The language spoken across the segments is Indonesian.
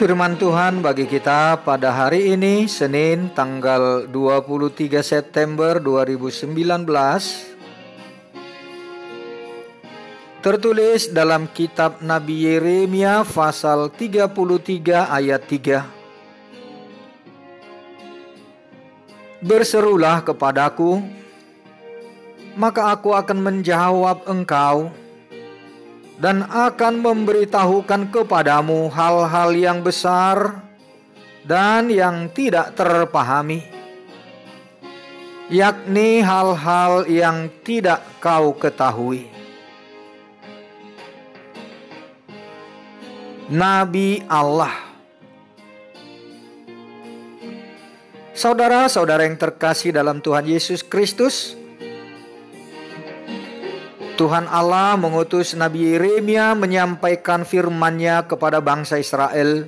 Firman Tuhan bagi kita pada hari ini Senin tanggal 23 September 2019 Tertulis dalam kitab Nabi Yeremia pasal 33 ayat 3 Berserulah kepadaku maka aku akan menjawab engkau dan akan memberitahukan kepadamu hal-hal yang besar dan yang tidak terpahami, yakni hal-hal yang tidak kau ketahui. Nabi Allah Saudara-saudara yang terkasih dalam Tuhan Yesus Kristus, Tuhan Allah mengutus Nabi Yeremia menyampaikan firman-Nya kepada bangsa Israel.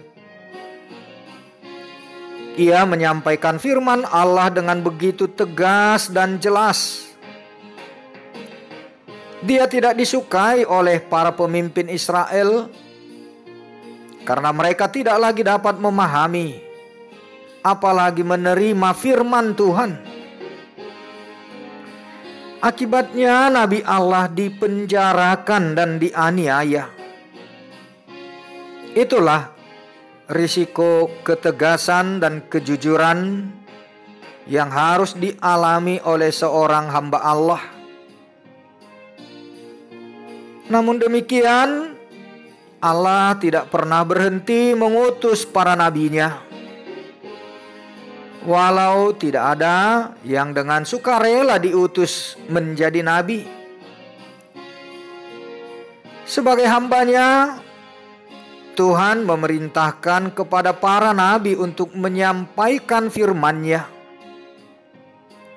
Ia menyampaikan firman Allah dengan begitu tegas dan jelas. Dia tidak disukai oleh para pemimpin Israel karena mereka tidak lagi dapat memahami, apalagi menerima firman Tuhan. Akibatnya Nabi Allah dipenjarakan dan dianiaya. Itulah risiko ketegasan dan kejujuran yang harus dialami oleh seorang hamba Allah. Namun demikian, Allah tidak pernah berhenti mengutus para nabinya walau tidak ada yang dengan sukarela diutus menjadi nabi. Sebagai hambanya, Tuhan memerintahkan kepada para nabi untuk menyampaikan firman-Nya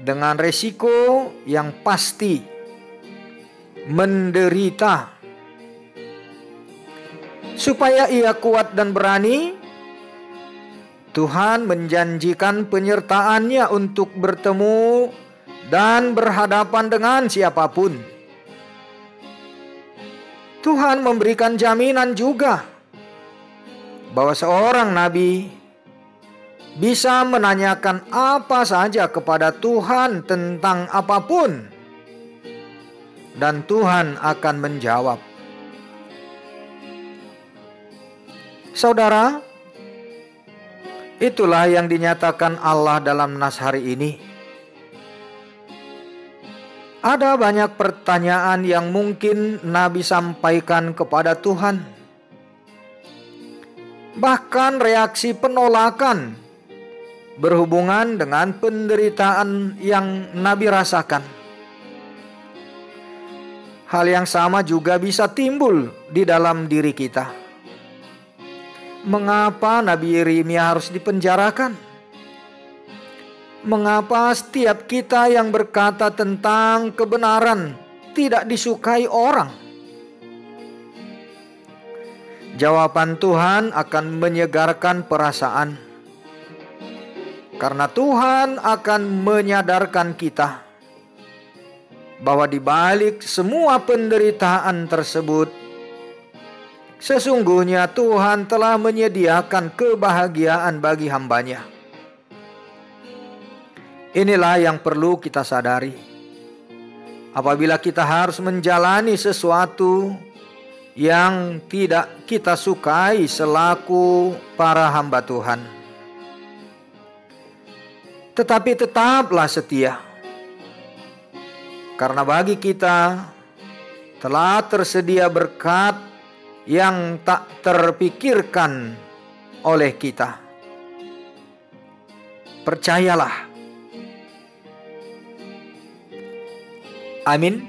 dengan resiko yang pasti menderita supaya ia kuat dan berani Tuhan menjanjikan penyertaannya untuk bertemu dan berhadapan dengan siapa pun. Tuhan memberikan jaminan juga bahwa seorang nabi bisa menanyakan apa saja kepada Tuhan tentang apa pun, dan Tuhan akan menjawab. Saudara, Itulah yang dinyatakan Allah dalam nas hari ini. Ada banyak pertanyaan yang mungkin Nabi sampaikan kepada Tuhan. Bahkan reaksi penolakan berhubungan dengan penderitaan yang Nabi rasakan. Hal yang sama juga bisa timbul di dalam diri kita mengapa Nabi Yeremia harus dipenjarakan? Mengapa setiap kita yang berkata tentang kebenaran tidak disukai orang? Jawaban Tuhan akan menyegarkan perasaan, karena Tuhan akan menyadarkan kita bahwa di balik semua penderitaan tersebut Sesungguhnya Tuhan telah menyediakan kebahagiaan bagi hambanya. Inilah yang perlu kita sadari. Apabila kita harus menjalani sesuatu yang tidak kita sukai selaku para hamba Tuhan. Tetapi tetaplah setia. Karena bagi kita telah tersedia berkat yang tak terpikirkan oleh kita. Percayalah. Amin.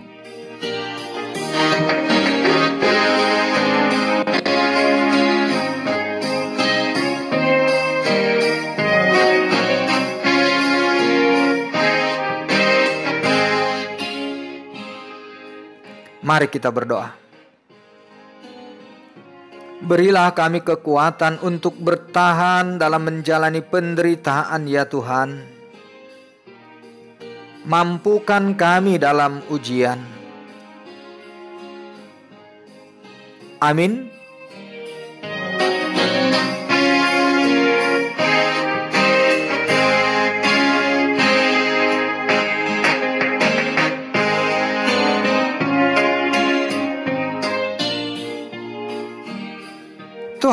Mari kita berdoa. Berilah kami kekuatan untuk bertahan dalam menjalani penderitaan ya Tuhan. Mampukan kami dalam ujian. Amin.